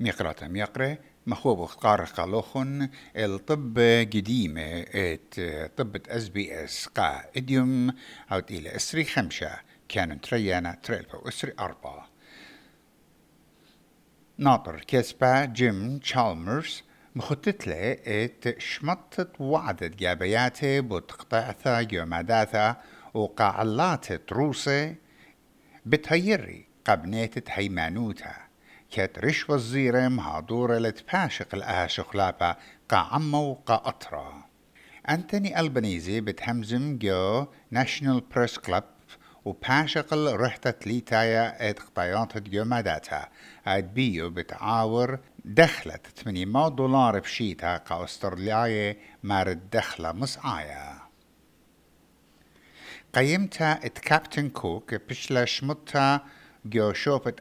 ميقرة ميقرة مخوب قارق لوخن الطب قديمة إت طب أس بي إس قا إديوم. أو إلى إسري خمسة. كانوا تريانا تريلبا إسري أربعة. ناطر كسبا جيم تشالمرز. مخطط له إت شمطت وعدت جابياته بتقطعثا جوماداثا وقاعلات تروسه بتهيري قبنيت هيمانوتا كت رش وزيرة مهادورة لتباشق الآشق لابا قا عمو قا أطرا. أنتوني ألبانيزي بتهمزم جو ناشنال بريس كلاب وباشق رحتة ليتايا إت قطيات جو مداتا أد بيو بتعاور دخلت 800 دولار بشيتا قا استرالياي مارد دخلة مسعايا. قيمتا إت كابتن كوك بشلا شمتا جو شوفت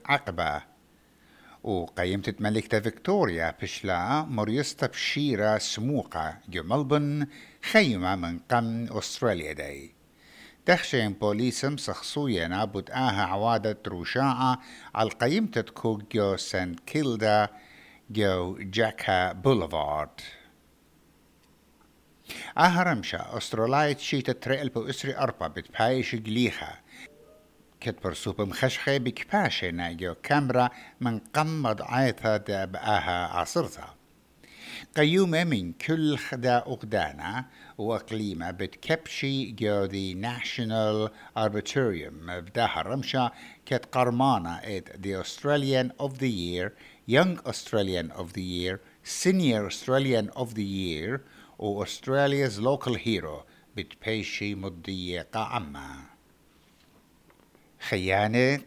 عقبة وقيمت ملكة فيكتوريا بشلا مريستا بشيرة سموقة جو ملبن خيمة من قم أستراليا داي. تخشين بوليسم سخصويا نابد آها عوادة روشاعة على قيمة كوك جو سانت كيلدا جو جاكا بوليفارد. أهرمشا أستراليا شيتا تريل بو أسري أربا بتبايش جليخة. كت برسوب مخشخة بكباشة ناجو كاميرا من قمض عيثة دابآها عصرتها قيومة من كل خدا أغدانا وأقليمة بتكبشي جو دي ناشونال أربيتوريوم بداها رمشة كت قرمانة ات the Australian of the Year Young Australian of the Year Senior Australian of the Year و Australia's Local Hero بتبيشي مضية قاعمة خيانة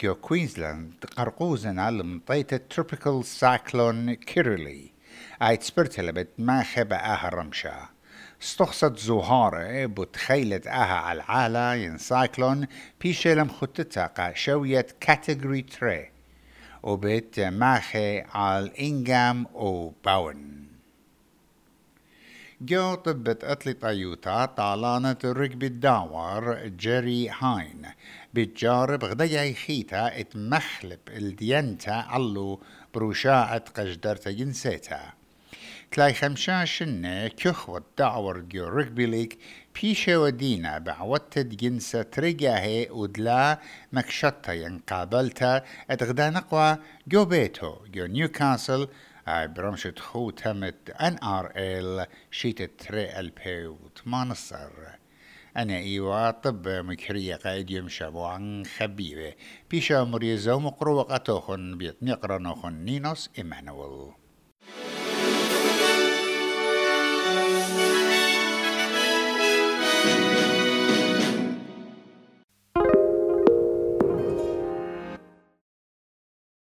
جو كوينزلاند قرقوزنا لمطيت تروبيكال سايكلون كيرلي اي تسبرت لبت ما خبا آها رمشا استخصت زهارة بتخيلة آها على العالة ين سايكلون بيشي لم خطتها شوية كاتيجوري تري. وبت ماخي على انجام أو باون. جو طبت أتلي طيوتا طالانة ركب الداور جيري هاين بتجارب غدا خيتا اتمخلب الدينتا علو بروشاعة قجدرتا جنسيتا تلاي خمشاشن كخوة دعور جو ركبي ليك بيشة ودينا بعوتت جنسة ترجاهي ودلا مكشطة ينقابلتا اتغدا نقوى جو بيتو جو نيوكاسل برمشة خو تمت ان ار ال شيت تري البي وتمانصر أنا إيوا طب مكرية قايد يمشبو عن خبيبة بيشا مريزة ومقروقة توخن بيت نقرا نوخن نينوس إيمانويل